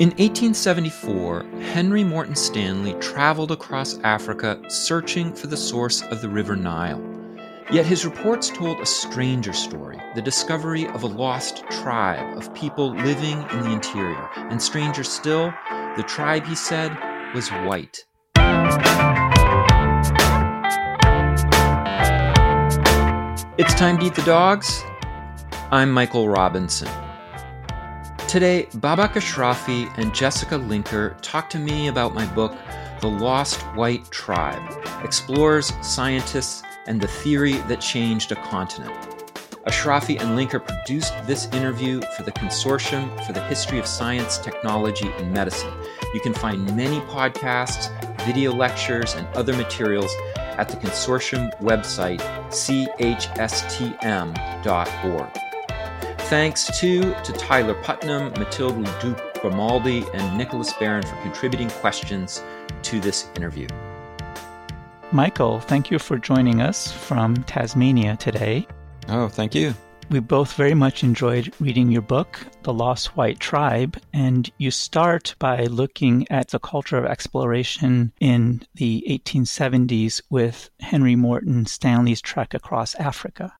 In 1874, Henry Morton Stanley traveled across Africa searching for the source of the River Nile. Yet his reports told a stranger story the discovery of a lost tribe of people living in the interior. And stranger still, the tribe, he said, was white. It's time to eat the dogs. I'm Michael Robinson. Today, Babak Ashrafi and Jessica Linker talk to me about my book, The Lost White Tribe Explorers, Scientists, and the Theory That Changed a Continent. Ashrafi and Linker produced this interview for the Consortium for the History of Science, Technology, and Medicine. You can find many podcasts, video lectures, and other materials at the consortium website, chstm.org. Thanks too to Tyler Putman, Mathilde Leduc Grimaldi, and Nicholas Barron for contributing questions to this interview. Michael, thank you for joining us from Tasmania today. Oh, thank you. We both very much enjoyed reading your book, The Lost White Tribe, and you start by looking at the culture of exploration in the 1870s with Henry Morton Stanley's trek across Africa.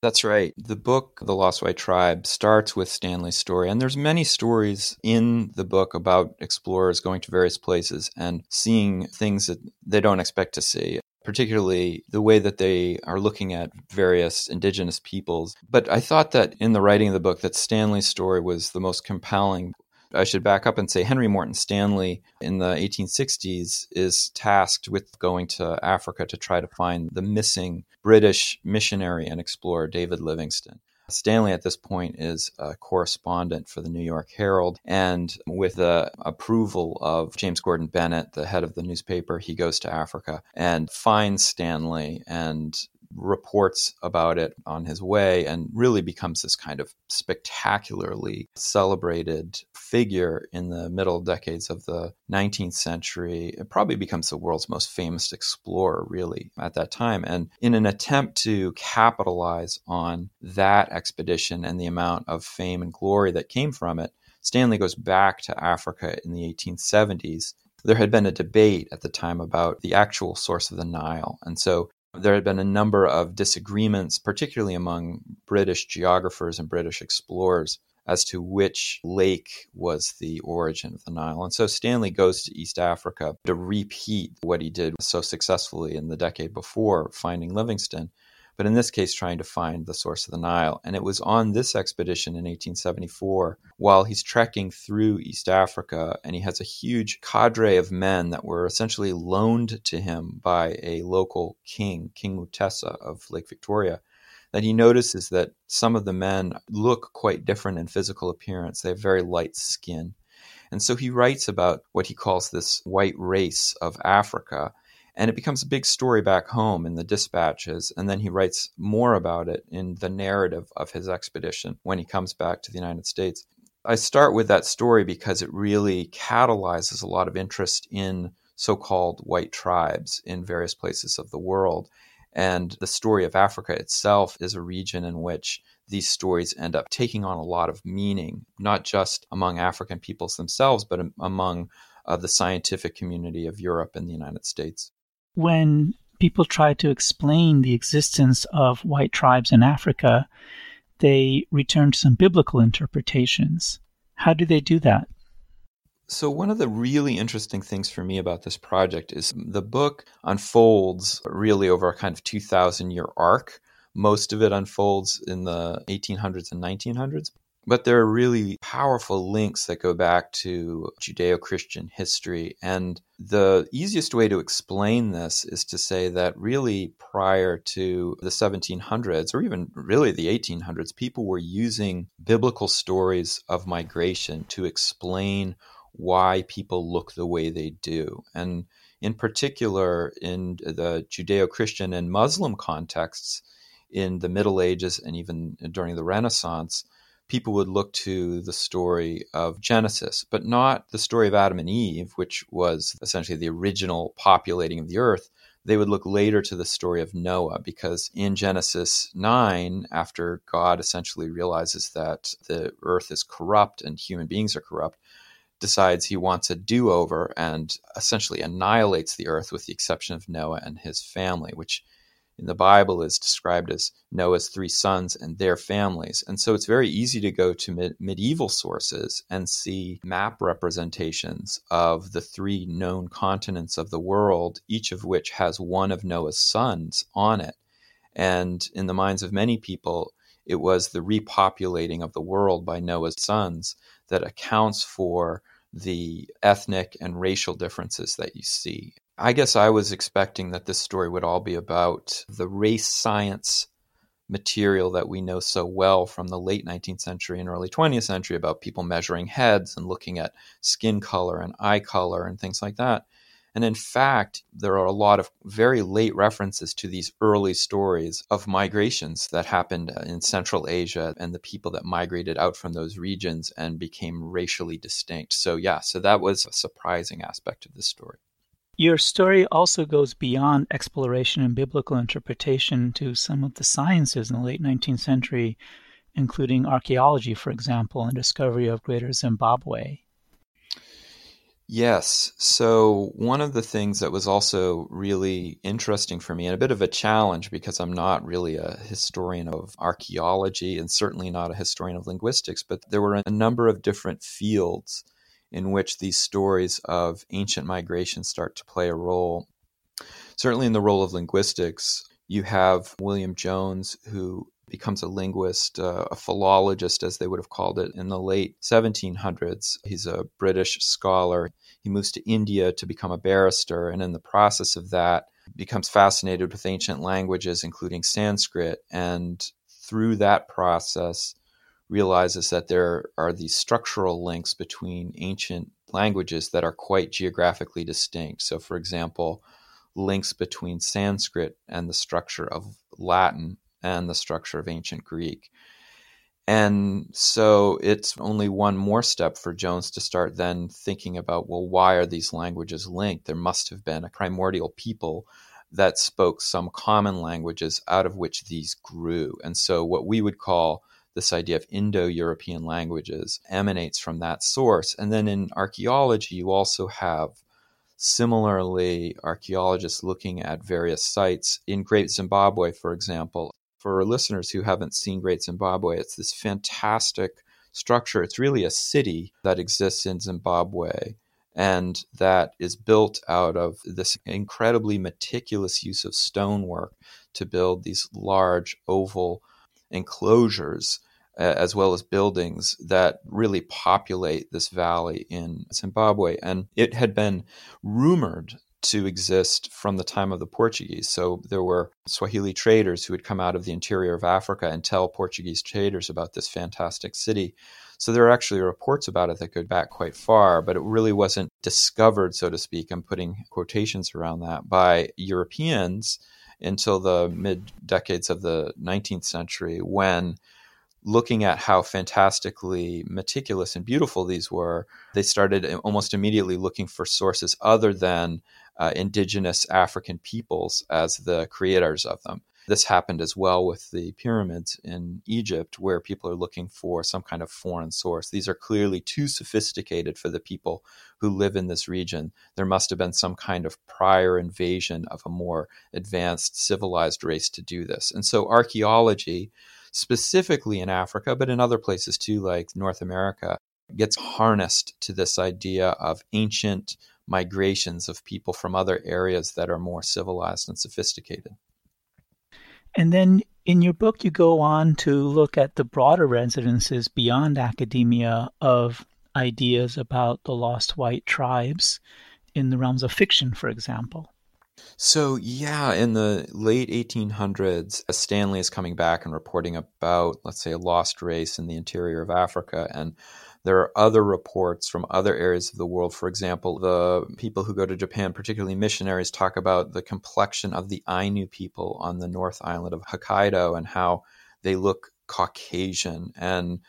That's right. The book, The Lost White Tribe, starts with Stanley's story. And there's many stories in the book about explorers going to various places and seeing things that they don't expect to see particularly the way that they are looking at various indigenous peoples. But I thought that in the writing of the book that Stanley's story was the most compelling. I should back up and say Henry Morton Stanley in the 1860s is tasked with going to Africa to try to find the missing British missionary and explorer David Livingstone. Stanley at this point is a correspondent for the New York Herald, and with the approval of James Gordon Bennett, the head of the newspaper, he goes to Africa and finds Stanley and reports about it on his way and really becomes this kind of spectacularly celebrated figure in the middle decades of the 19th century. It probably becomes the world's most famous explorer, really, at that time. And in an attempt to capitalize on that expedition and the amount of fame and glory that came from it, Stanley goes back to Africa in the 1870s there had been a debate at the time about the actual source of the Nile. And so there had been a number of disagreements, particularly among British geographers and British explorers, as to which lake was the origin of the Nile. And so Stanley goes to East Africa to repeat what he did so successfully in the decade before, finding Livingstone but in this case, trying to find the source of the Nile. And it was on this expedition in 1874, while he's trekking through East Africa, and he has a huge cadre of men that were essentially loaned to him by a local king, King Mutesa of Lake Victoria that he notices that some of the men look quite different in physical appearance. They have very light skin. And so he writes about what he calls this white race of Africa and it becomes a big story back home in the dispatches. And then he writes more about it in the narrative of his expedition when he comes back to the United States. I start with that story because it really catalyzes a lot of interest in so called white tribes in various places of the world. And the story of Africa itself is a region in which these stories end up taking on a lot of meaning, not just among African peoples themselves, but among uh, the scientific community of Europe and the United States when people try to explain the existence of white tribes in Africa, they return to some biblical interpretations. How do they do that? So, one of the really interesting things for me about this project is the book unfolds really over a kind of 2,000 year arc. Most of it unfolds in the 1800s and 1900s. But there are really powerful links that go back to Judeo Christian history. And the easiest way to explain this is to say that really prior to the 1700s, or even really the 1800s, people were using biblical stories of migration to explain why people look the way they do. And in particular, in the Judeo Christian and Muslim contexts, in the Middle Ages and even during the Renaissance, people would look to the story of Genesis, but not the story of Adam and Eve, which was essentially the original populating of the earth. They would look later to the story of Noah because in Genesis 9, after God essentially realizes that the earth is corrupt and human beings are corrupt, decides he wants a do over and essentially annihilates the earth with the exception of Noah and his family, which in the Bible is described as Noah's three sons and their families. And so it's very easy to go to med- medieval sources and see map representations of the three known continents of the world, each of which has one of Noah's sons on it. And in the minds of many people, it was the repopulating of the world by Noah's sons that accounts for the ethnic and racial differences that you see. I guess I was expecting that this story would all be about the race science material that we know so well from the late 19th century and early 20th century about people measuring heads and looking at skin color and eye color and things like that. And in fact, there are a lot of very late references to these early stories of migrations that happened uh, in Central Asia and the people that migrated out from those regions and became racially distinct. So, yeah, so that was a surprising aspect of the story. Your story also goes beyond exploration and biblical interpretation to some of the sciences in the late 19th century, including archaeology, for example, and discovery of Greater Zimbabwe. Yes. So, one of the things that was also really interesting for me and a bit of a challenge because I'm not really a historian of archaeology and certainly not a historian of linguistics, but there were a number of different fields in which these stories of ancient migration start to play a role. Certainly, in the role of linguistics, you have William Jones, who becomes a linguist, uh, a philologist, as they would have called it, in the late 1700s. He's a British scholar. He moves to India to become a barrister, and in the process of that, becomes fascinated with ancient languages, including Sanskrit. And through that process, realizes that there are these structural links between ancient languages that are quite geographically distinct. So, for example, links between Sanskrit and the structure of Latin and the structure of ancient Greek. And so it's only one more step for Jones to start then thinking about well, why are these languages linked? There must have been a primordial people that spoke some common languages out of which these grew. And so, what we would call this idea of Indo European languages emanates from that source. And then in archaeology, you also have similarly archaeologists looking at various sites in Great Zimbabwe, for example. For listeners who haven't seen Great Zimbabwe, it's this fantastic structure. It's really a city that exists in Zimbabwe and that is built out of this incredibly meticulous use of stonework to build these large oval enclosures uh, as well as buildings that really populate this valley in Zimbabwe. And it had been rumored to exist from the time of the Portuguese. So there were Swahili traders who would come out of the interior of Africa and tell Portuguese traders about this fantastic city. So there are actually reports about it that go back quite far, but it really wasn't discovered, so to speak. I'm putting quotations around that by Europeans until the mid decades of the 19th century when looking at how fantastically meticulous and beautiful these were, they started eh, almost immediately looking for sources other than uh, indigenous African peoples as the creators of them. This happened as well with the pyramids in Egypt, where people are looking for some kind of foreign source. These are clearly too sophisticated for the people who live in this region. There must have been some kind of prior invasion of a more advanced civilized race to do this. And so archaeology specifically in Africa, but in other places too, like North America, gets harnessed to this idea of ancient migrations of people from other areas that are more civilized and sophisticated. And then in your book, you go on to look at the broader residences beyond academia of ideas about the lost white tribes in the realms of fiction, for example. So, yeah, in the late 1800s, Stanley is coming back and reporting about, let's say, a lost race in the interior of Africa. And there are other reports from other areas of the world. For example, the people who go to Japan, particularly missionaries, talk about the complexion of the Ainu people on the North Island of Hokkaido and how they look Caucasian. And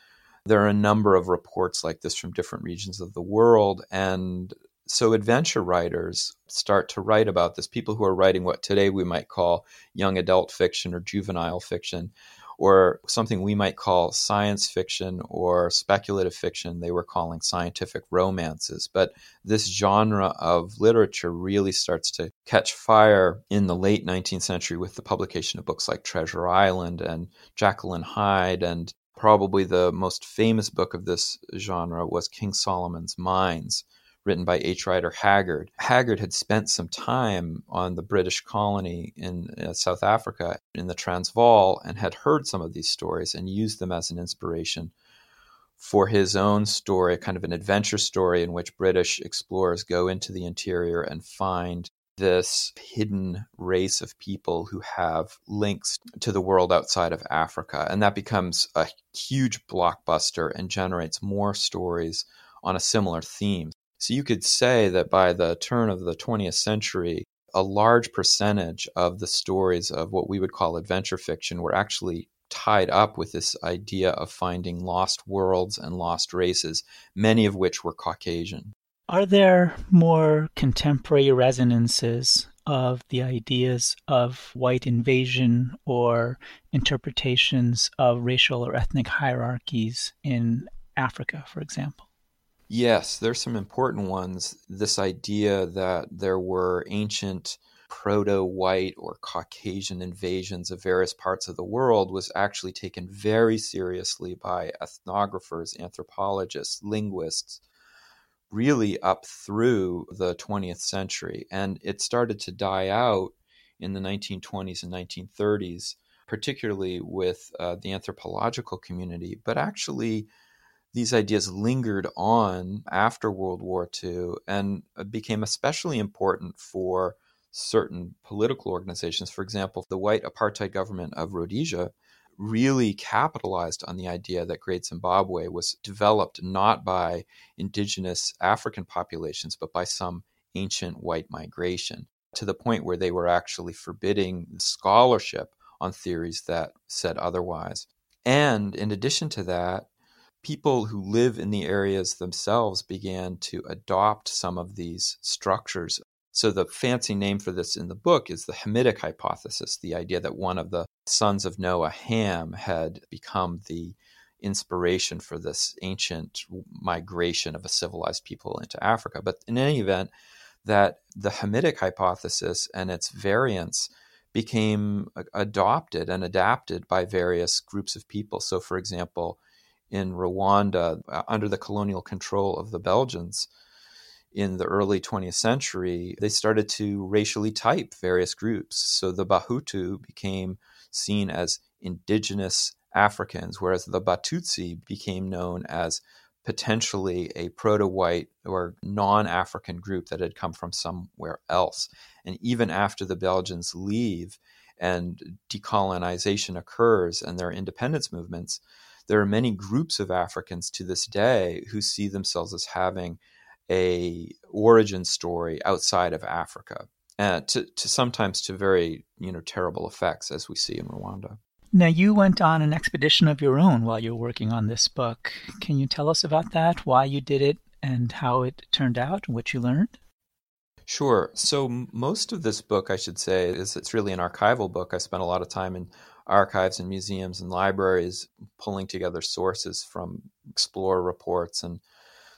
there are a number of reports like this from different regions of the world. And so adventure writers start to write about this people who are writing what today we might call young adult fiction or juvenile fiction or something we might call science fiction or speculative fiction, they were calling scientific romances. But this genre of literature really starts to catch fire in the late 19th century with the publication of books like Treasure Island and and Hyde and probably the most famous book of this genre was King Solomon's Mines, written by H. Rider Haggard. Haggard had spent some time on the British colony in uh, South Africa in the Transvaal and had heard some of these stories and used them as an inspiration for his own story, kind of an adventure story in which British explorers go into the interior and find this hidden race of people who have links to the world outside of Africa. And that becomes a huge blockbuster and generates more stories on a similar theme. So you could say that by the turn of the 20th century, a large percentage of the stories of what we would call adventure fiction were actually tied up with this idea of finding lost worlds and lost races, many of which were Caucasian. Are there more contemporary resonances of the ideas of white invasion or interpretations of racial or ethnic hierarchies in Africa, for example? Yes, there's some important ones. This idea that there were ancient proto white or Caucasian invasions of various parts of the world was actually taken very seriously by ethnographers, anthropologists, linguists, really up through the 20th century. And it started to die out in the 1920s and 1930s, particularly with uh, the anthropological community. But actually, these ideas lingered on after World War II and uh, became especially important for certain political organizations. For example, the white apartheid government of Rhodesia really capitalized on the idea that Great Zimbabwe was developed not by indigenous African populations, but by some ancient white migration, to the point where they were actually forbidding scholarship on theories that said otherwise. And in addition to that, people who live in the areas themselves began to adopt some of these structures so the fancy name for this in the book is the Hamitic hypothesis, the idea that one of the sons of Noah, Ham, had become the inspiration for this ancient migration of a civilized people into Africa. But in any event, that the Hamitic hypothesis and its variants became adopted and adapted by various groups of people. So, for example, in Rwanda, uh, under the colonial control of the Belgians, in the early 20th century, they started to racially type various groups. So the Bahutu became seen as indigenous Africans, whereas the Batutsi became known as potentially a proto white or non African group that had come from somewhere else. And even after the Belgians leave and decolonization occurs and there are independence movements, there are many groups of Africans to this day who see themselves as having a origin story outside of Africa, uh, to, to sometimes to very you know terrible effects, as we see in Rwanda. Now, you went on an expedition of your own while you were working on this book. Can you tell us about that? Why you did it, and how it turned out, and what you learned? Sure. So most of this book, I should say, is it's really an archival book. I spent a lot of time in archives and museums and libraries pulling together sources from explorer reports and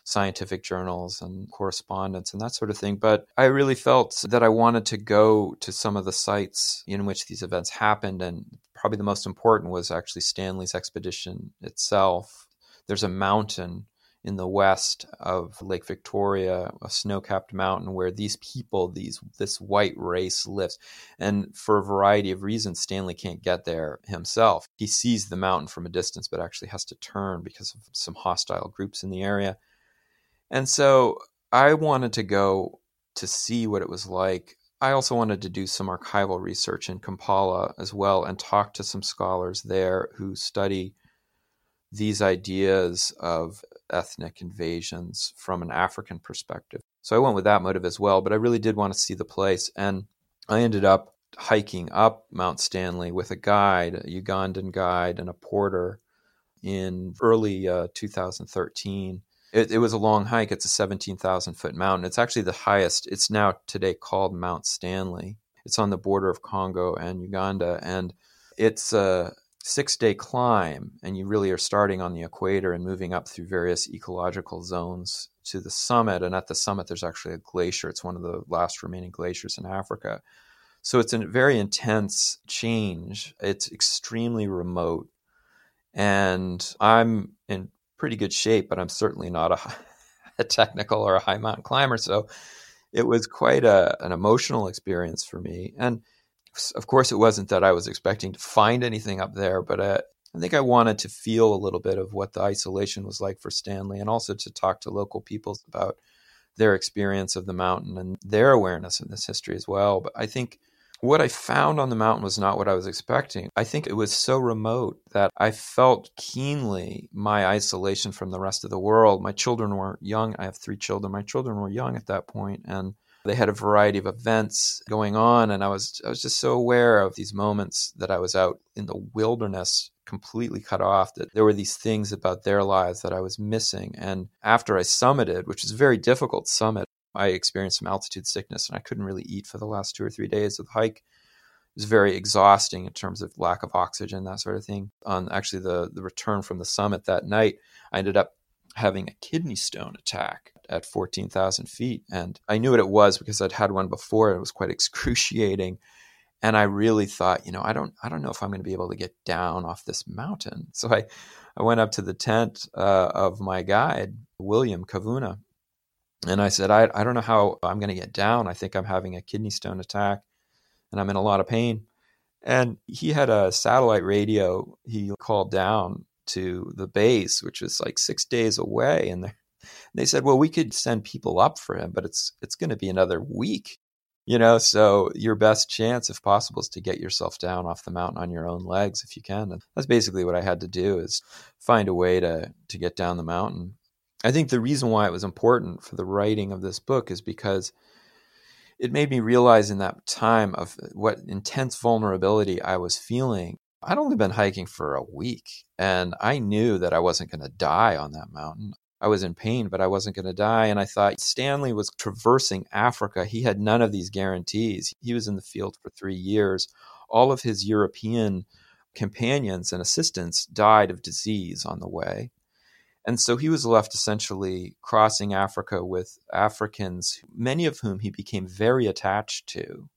scientific journals and correspondence and that sort of thing. But I really felt that I wanted to go to some of the sites in which these events happened. And probably the most important was actually Stanley's expedition itself. There's a mountain in the west of Lake Victoria, a snow-capped mountain where these people, these this white race lives. And for a variety of reasons, Stanley can't get there himself. He sees the mountain from a distance, but actually has to turn because of some hostile groups in the area. And so I wanted to go to see what it was like. I also wanted to do some archival research in Kampala as well and talk to some scholars there who study these ideas of ethnic invasions from an African perspective. So I went with that motive as well, but I really did want to see the place. And I ended up hiking up Mount Stanley with a guide, a Ugandan guide, and a porter in early uh, 2013. It, it was a long hike. It's a 17,000 foot mountain. It's actually the highest. It's now today called Mount Stanley. It's on the border of Congo and Uganda. And it's a, six day climb, and you really are starting on the equator and moving up through various ecological zones to the summit. And at the summit, there's actually a glacier. It's one of the last remaining glaciers in Africa. So it's a very intense change. It's extremely remote. And I'm in pretty good shape, but I'm certainly not a, a technical or a high mountain climber. So it was quite a, an emotional experience for me. And of course, it wasn't that I was expecting to find anything up there, but uh, I think I wanted to feel a little bit of what the isolation was like for Stanley and also to talk to local peoples about their experience of the mountain and their awareness of this history as well. But I think what I found on the mountain was not what I was expecting. I think it was so remote that I felt keenly my isolation from the rest of the world. My children were young. I have three children. My children were young at that point, and they had a variety of events going on, and I was I was just so aware of these moments that I was out in the wilderness, completely cut off. That there were these things about their lives that I was missing. And after I summited, which is a very difficult summit, I experienced some altitude sickness, and I couldn't really eat for the last two or three days of the hike. It was very exhausting in terms of lack of oxygen, that sort of thing. On actually the the return from the summit that night, I ended up having a kidney stone attack at 14,000 feet. And I knew what it was because I'd had one before. It was quite excruciating. And I really thought, you know, I don't, I don't know if I'm going to be able to get down off this mountain. So I, I went up to the tent uh, of my guide, William Kavuna, and I said, I, I don't know how I'm going to get down. I think I'm having a kidney stone attack and I'm in a lot of pain. And he had a satellite radio he called down to the base, which was like six days away. And they said, well, we could send people up for him, but it's it's going to be another week, you know. So your best chance, if possible, is to get yourself down off the mountain on your own legs if you can. And that's basically what I had to do is find a way to to get down the mountain. I think the reason why it was important for the writing of this book is because it made me realize in that time of what intense vulnerability I was feeling I'd only been hiking for a week and I knew that I wasn't going to die on that mountain. I was in pain, but I wasn't going to die. And I thought Stanley was traversing Africa. He had none of these guarantees. He was in the field for three years. All of his European companions and assistants died of disease on the way. And so he was left essentially crossing Africa with Africans, many of whom he became very attached to.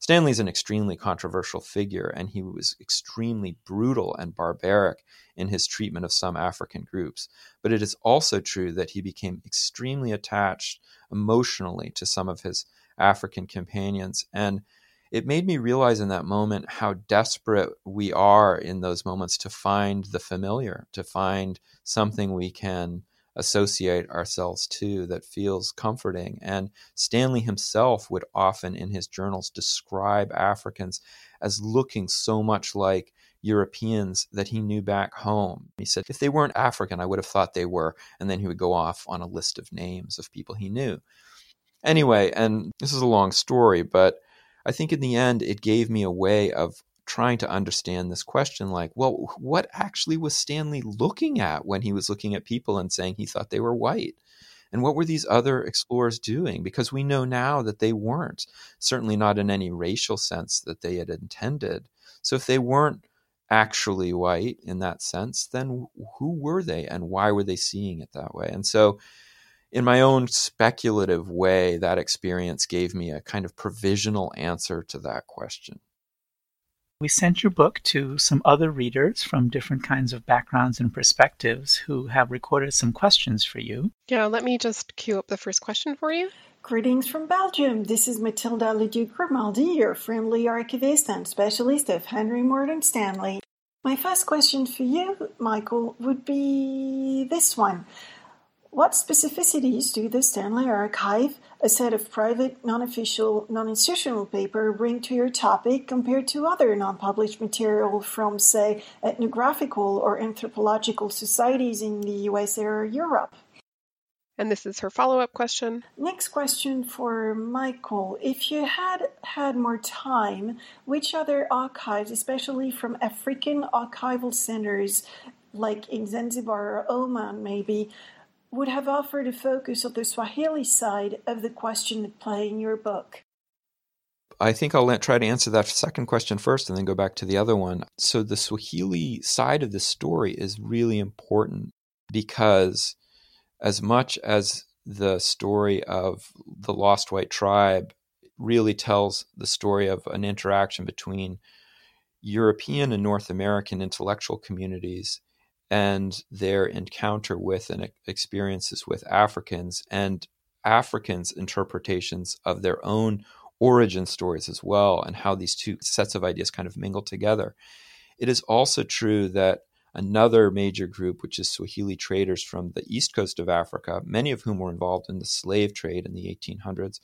Stanley's an extremely controversial figure, and he was extremely brutal and barbaric in his treatment of some African groups. But it is also true that he became extremely attached emotionally to some of his African companions. And it made me realize in that moment how desperate we are in those moments to find the familiar, to find something we can associate ourselves to that feels comforting. And Stanley himself would often in his journals describe Africans as looking so much like Europeans that he knew back home. He said, if they weren't African, I would have thought they were. And then he would go off on a list of names of people he knew. Anyway, and this is a long story, but I think in the end, it gave me a way of trying to understand this question like, well, what actually was Stanley looking at when he was looking at people and saying he thought they were white? And what were these other explorers doing? Because we know now that they weren't, certainly not in any racial sense that they had intended. So if they weren't actually white in that sense, then who were they and why were they seeing it that way? And so, in my own speculative way, that experience gave me a kind of provisional answer to that question. We sent your book to some other readers from different kinds of backgrounds and perspectives who have recorded some questions for you. Yeah, let me just cue up the first question for you. Greetings from Belgium. This is Mathilde Leduc Grimaldi, your friendly archivist and specialist of Henry Morton Stanley. My first question for you, Michael, would be this one. What specificities do the Stanley Archive, a set of private, non-official, non-institutional paper, bring to your topic compared to other non-published material from, say, ethnographical or anthropological societies in the US or Europe? And this is her follow-up question. Next question for Michael. If you had had more time, which other archives, especially from African archival centers like in Zanzibar or Oman maybe, would have offered a focus on the Swahili side of the question at play in your book. I think I'll try to answer that second question first and then go back to the other one. So, the Swahili side of the story is really important because, as much as the story of the Lost White Tribe really tells the story of an interaction between European and North American intellectual communities and their encounter with and experiences with Africans and Africans' interpretations of their own origin stories as well, and how these two sets of ideas kind of mingle together. It is also true that another major group, which is Swahili traders from the east coast of Africa, many of whom were involved in the slave trade in the 1800s,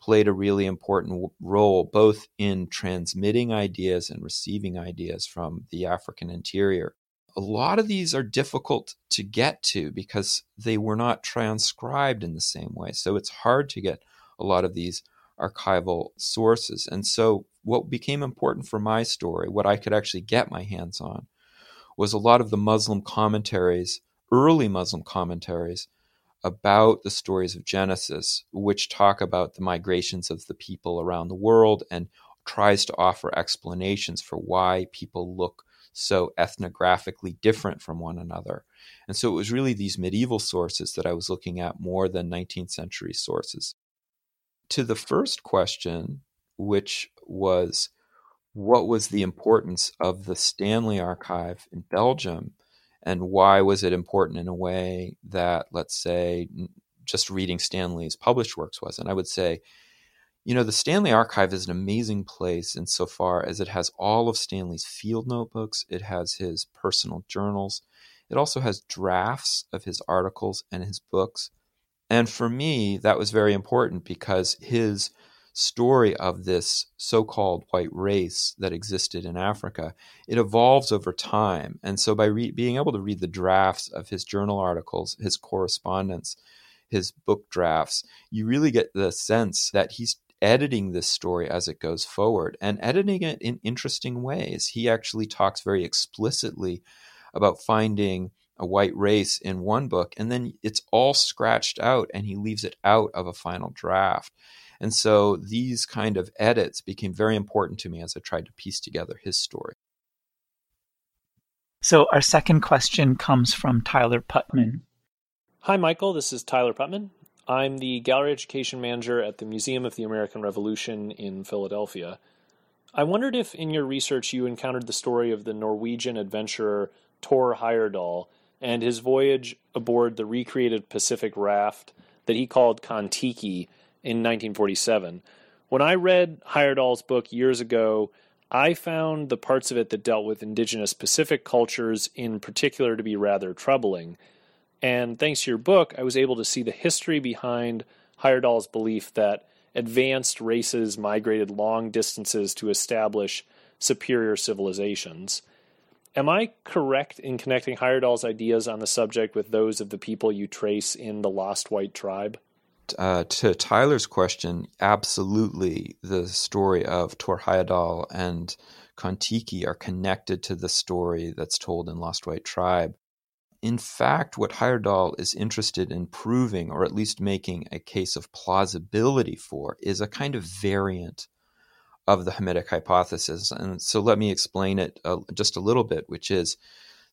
played a really important role both in transmitting ideas and receiving ideas from the African interior. A lot of these are difficult to get to because they were not transcribed in the same way. So it's hard to get a lot of these archival sources. And so, what became important for my story, what I could actually get my hands on, was a lot of the Muslim commentaries, early Muslim commentaries about the stories of Genesis, which talk about the migrations of the people around the world and tries to offer explanations for why people look so ethnographically different from one another. And so it was really these medieval sources that I was looking at more than 19th century sources. To the first question, which was what was the importance of the Stanley Archive in Belgium? and why was it important in a way that let's say just reading stanley's published works was and i would say you know the stanley archive is an amazing place insofar as it has all of stanley's field notebooks it has his personal journals it also has drafts of his articles and his books and for me that was very important because his story of this so-called white race that existed in Africa, it evolves over time. And so by re- being able to read the drafts of his journal articles, his correspondence, his book drafts, you really get the sense that he's editing this story as it goes forward and editing it in interesting ways. He actually talks very explicitly about finding a white race in one book and then it's all scratched out and he leaves it out of a final draft. And so these kind of edits became very important to me as I tried to piece together his story. So our second question comes from Tyler Putman. Hi, Michael. This is Tyler Putman. I'm the gallery education manager at the Museum of the American Revolution in Philadelphia. I wondered if in your research you encountered the story of the Norwegian adventurer Tor Heyerdahl and his voyage aboard the recreated Pacific raft that he called Kon-Tiki in 1947. When I read Heyerdahl's book years ago, I found the parts of it that dealt with indigenous Pacific cultures in particular to be rather troubling. And thanks to your book, I was able to see the history behind Heyerdahl's belief that advanced races migrated long distances to establish superior civilizations. Am I correct in connecting Heyerdahl's ideas on the subject with those of the people you trace in the Lost White Tribe? uh, to Tyler's question, absolutely, the story of Tor Heyerdahl and Kon-Tiki are connected to the story that's told in Lost White Tribe. In fact, what Heyerdahl is interested in proving, or at least making a case of plausibility for, is a kind of variant of the Hamitic hypothesis. And so let me explain it uh, just a little bit, which is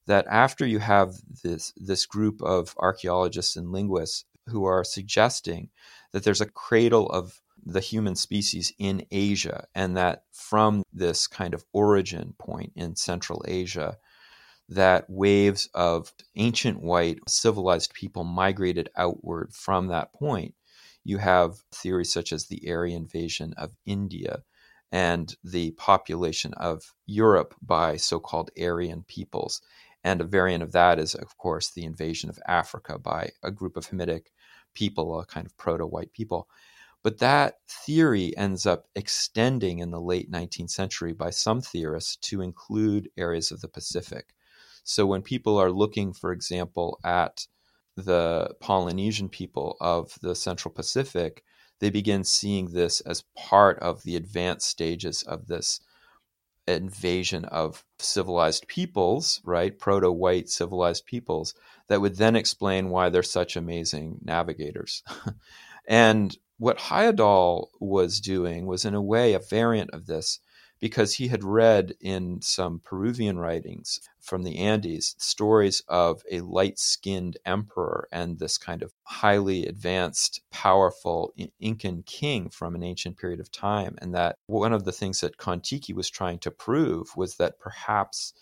that after you have this, this group of archaeologists and linguists who are suggesting that there's a cradle of the human species in Asia, and that from this kind of origin point in Central Asia, that waves of ancient white civilized people migrated outward from that point. You have theories such as the Aryan invasion of India and the population of Europe by so called Aryan peoples. And a variant of that is, of course, the invasion of Africa by a group of Hamitic people, a kind of proto white people. But that theory ends up extending in the late 19th century by some theorists to include areas of the Pacific. So when people are looking, for example, at the Polynesian people of the Central Pacific, they begin seeing this as part of the advanced stages of this invasion of civilized peoples, right? Proto white civilized peoples that would then explain why they're such amazing navigators. And what Heyerdahl was doing was, in a way, a variant of this because he had read in some Peruvian writings from the Andes stories of a light skinned emperor and this kind of highly advanced, powerful Incan king from an ancient period of time. And that one of the things that Kon-Tiki was trying to prove was that perhaps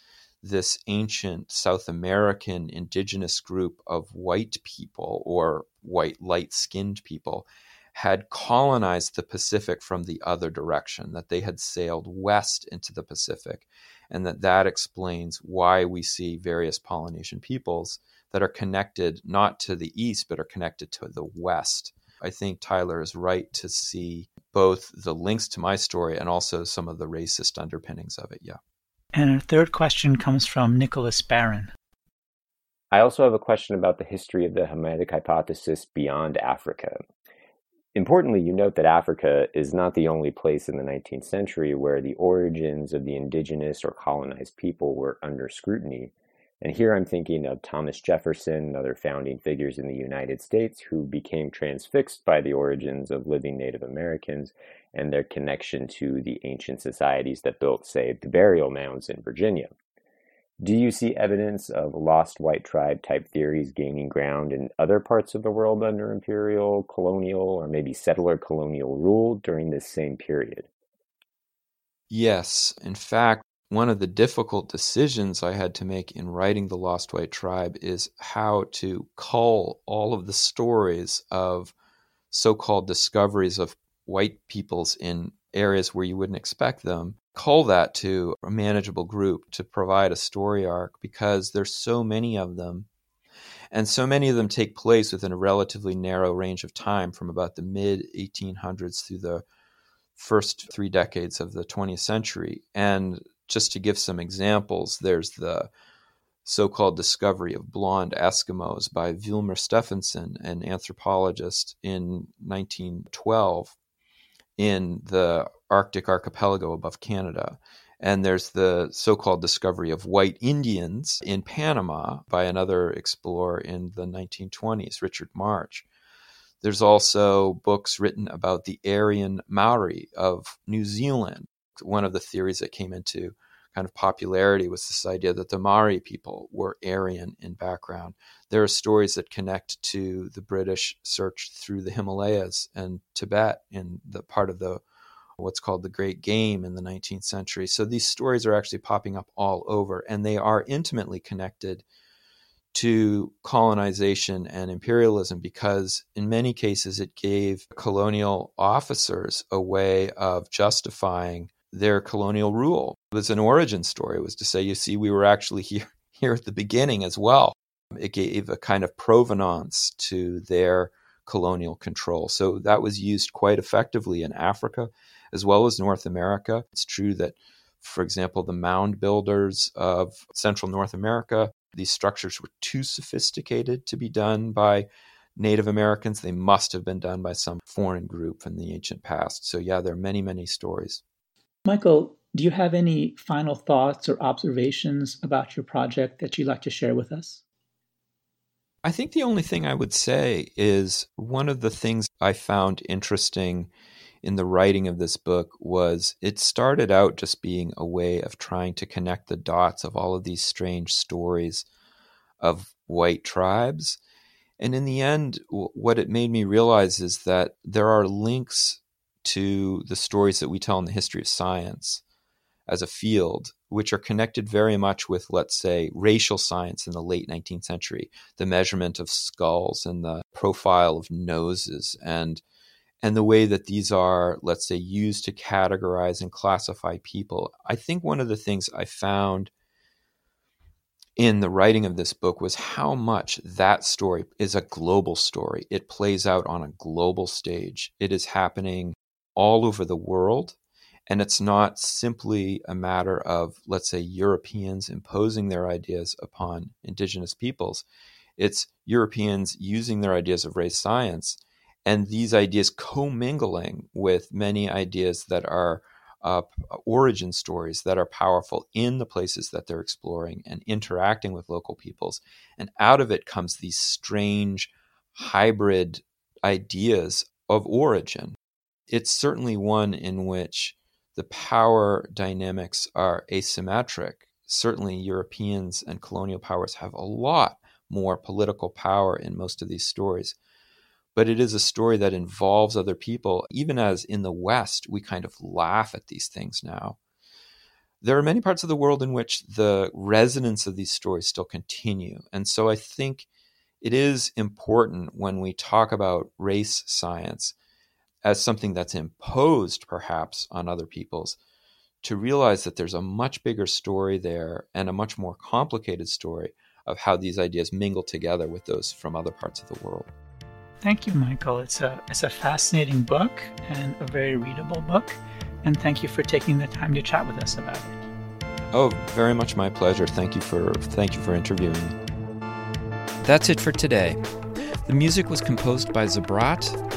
this ancient South American indigenous group of white people or white light skinned people had colonized the Pacific from the other direction, that they had sailed west into the Pacific, and that that explains why we see various Polynesian peoples that are connected not to the east, but are connected to the west. I think Tyler is right to see both the links to my story and also some of the racist underpinnings of it. Yeah. And our third question comes from Nicholas Barron. I also have a question about the history of the Hamitic hypothesis beyond Africa. Importantly, you note that Africa is not the only place in the 19th century where the origins of the indigenous or colonized people were under scrutiny. And here I'm thinking of Thomas Jefferson and other founding figures in the United States who became transfixed by the origins of living Native Americans and their connection to the ancient societies that built, say, the burial mounds in Virginia. Do you see evidence of lost white tribe type theories gaining ground in other parts of the world under imperial, colonial, or maybe settler colonial rule during this same period? Yes. In fact, one of the difficult decisions I had to make in writing The Lost White Tribe is how to cull all of the stories of so called discoveries of white peoples in areas where you wouldn't expect them cull that to a manageable group to provide a story arc because there's so many of them. And so many of them take place within a relatively narrow range of time from about the mid 1800s through the first three decades of the 20th century. And just to give some examples there's the so-called discovery of blonde eskimos by Vilhjalmur Stefansson an anthropologist in 1912 in the Arctic archipelago above Canada. And there's the so called discovery of white Indians in Panama by another explorer in the 1920s, Richard Marsh. There's also books written about the Aryan Maori of New Zealand. One of the theories that came into kind of popularity was this idea that the Maori people were Aryan in background. There are stories that connect to the British search through the Himalayas and Tibet in the part of the what's called the Great Game in the 19th century. So these stories are actually popping up all over, and they are intimately connected to colonization and imperialism because, in many cases, it gave colonial officers a way of justifying their colonial rule. It was an origin story. It was to say, you see, we were actually here, here at the beginning as well. It gave a kind of provenance to their colonial control. So that was used quite effectively in Africa as well as North America. It's true that, for example, the mound builders of Central North America, these structures were too sophisticated to be done by Native Americans. They must have been done by some foreign group in the ancient past. So, yeah, there are many, many stories. Michael, do you have any final thoughts or observations about your project that you'd like to share with us? I think the only thing I would say is one of the things I found interesting in the writing of this book was it started out just being a way of trying to connect the dots of all of these strange stories of white tribes. And in the end, what it made me realize is that there are links to the stories that we tell in the history of science as a field, which are connected very much with, let's say, racial science in the late 19th century, the measurement of skulls and the profile of noses and and the way that these are, let's say, used to categorize and classify people. I think one of the things I found in the writing of this book was how much that story is a global story. It plays out on a global stage, it is happening all over the world. And it's not simply a matter of, let's say, Europeans imposing their ideas upon indigenous peoples. It's Europeans using their ideas of race science and these ideas commingling with many ideas that are uh, origin stories that are powerful in the places that they're exploring and interacting with local peoples. And out of it comes these strange hybrid ideas of origin. It's certainly one in which the power dynamics are asymmetric. Certainly, Europeans and colonial powers have a lot more political power in most of these stories. But it is a story that involves other people, even as in the West, we kind of laugh at these things now. There are many parts of the world in which the resonance of these stories still continue. And so I think it is important when we talk about race science as something that's imposed perhaps on other peoples to realize that there's a much bigger story there and a much more complicated story of how these ideas mingle together with those from other parts of the world. Thank you, Michael. It's a it's a fascinating book and a very readable book, and thank you for taking the time to chat with us about it. Oh, very much my pleasure. Thank you for thank you for interviewing me. That's it for today. The music was composed by Zabrat.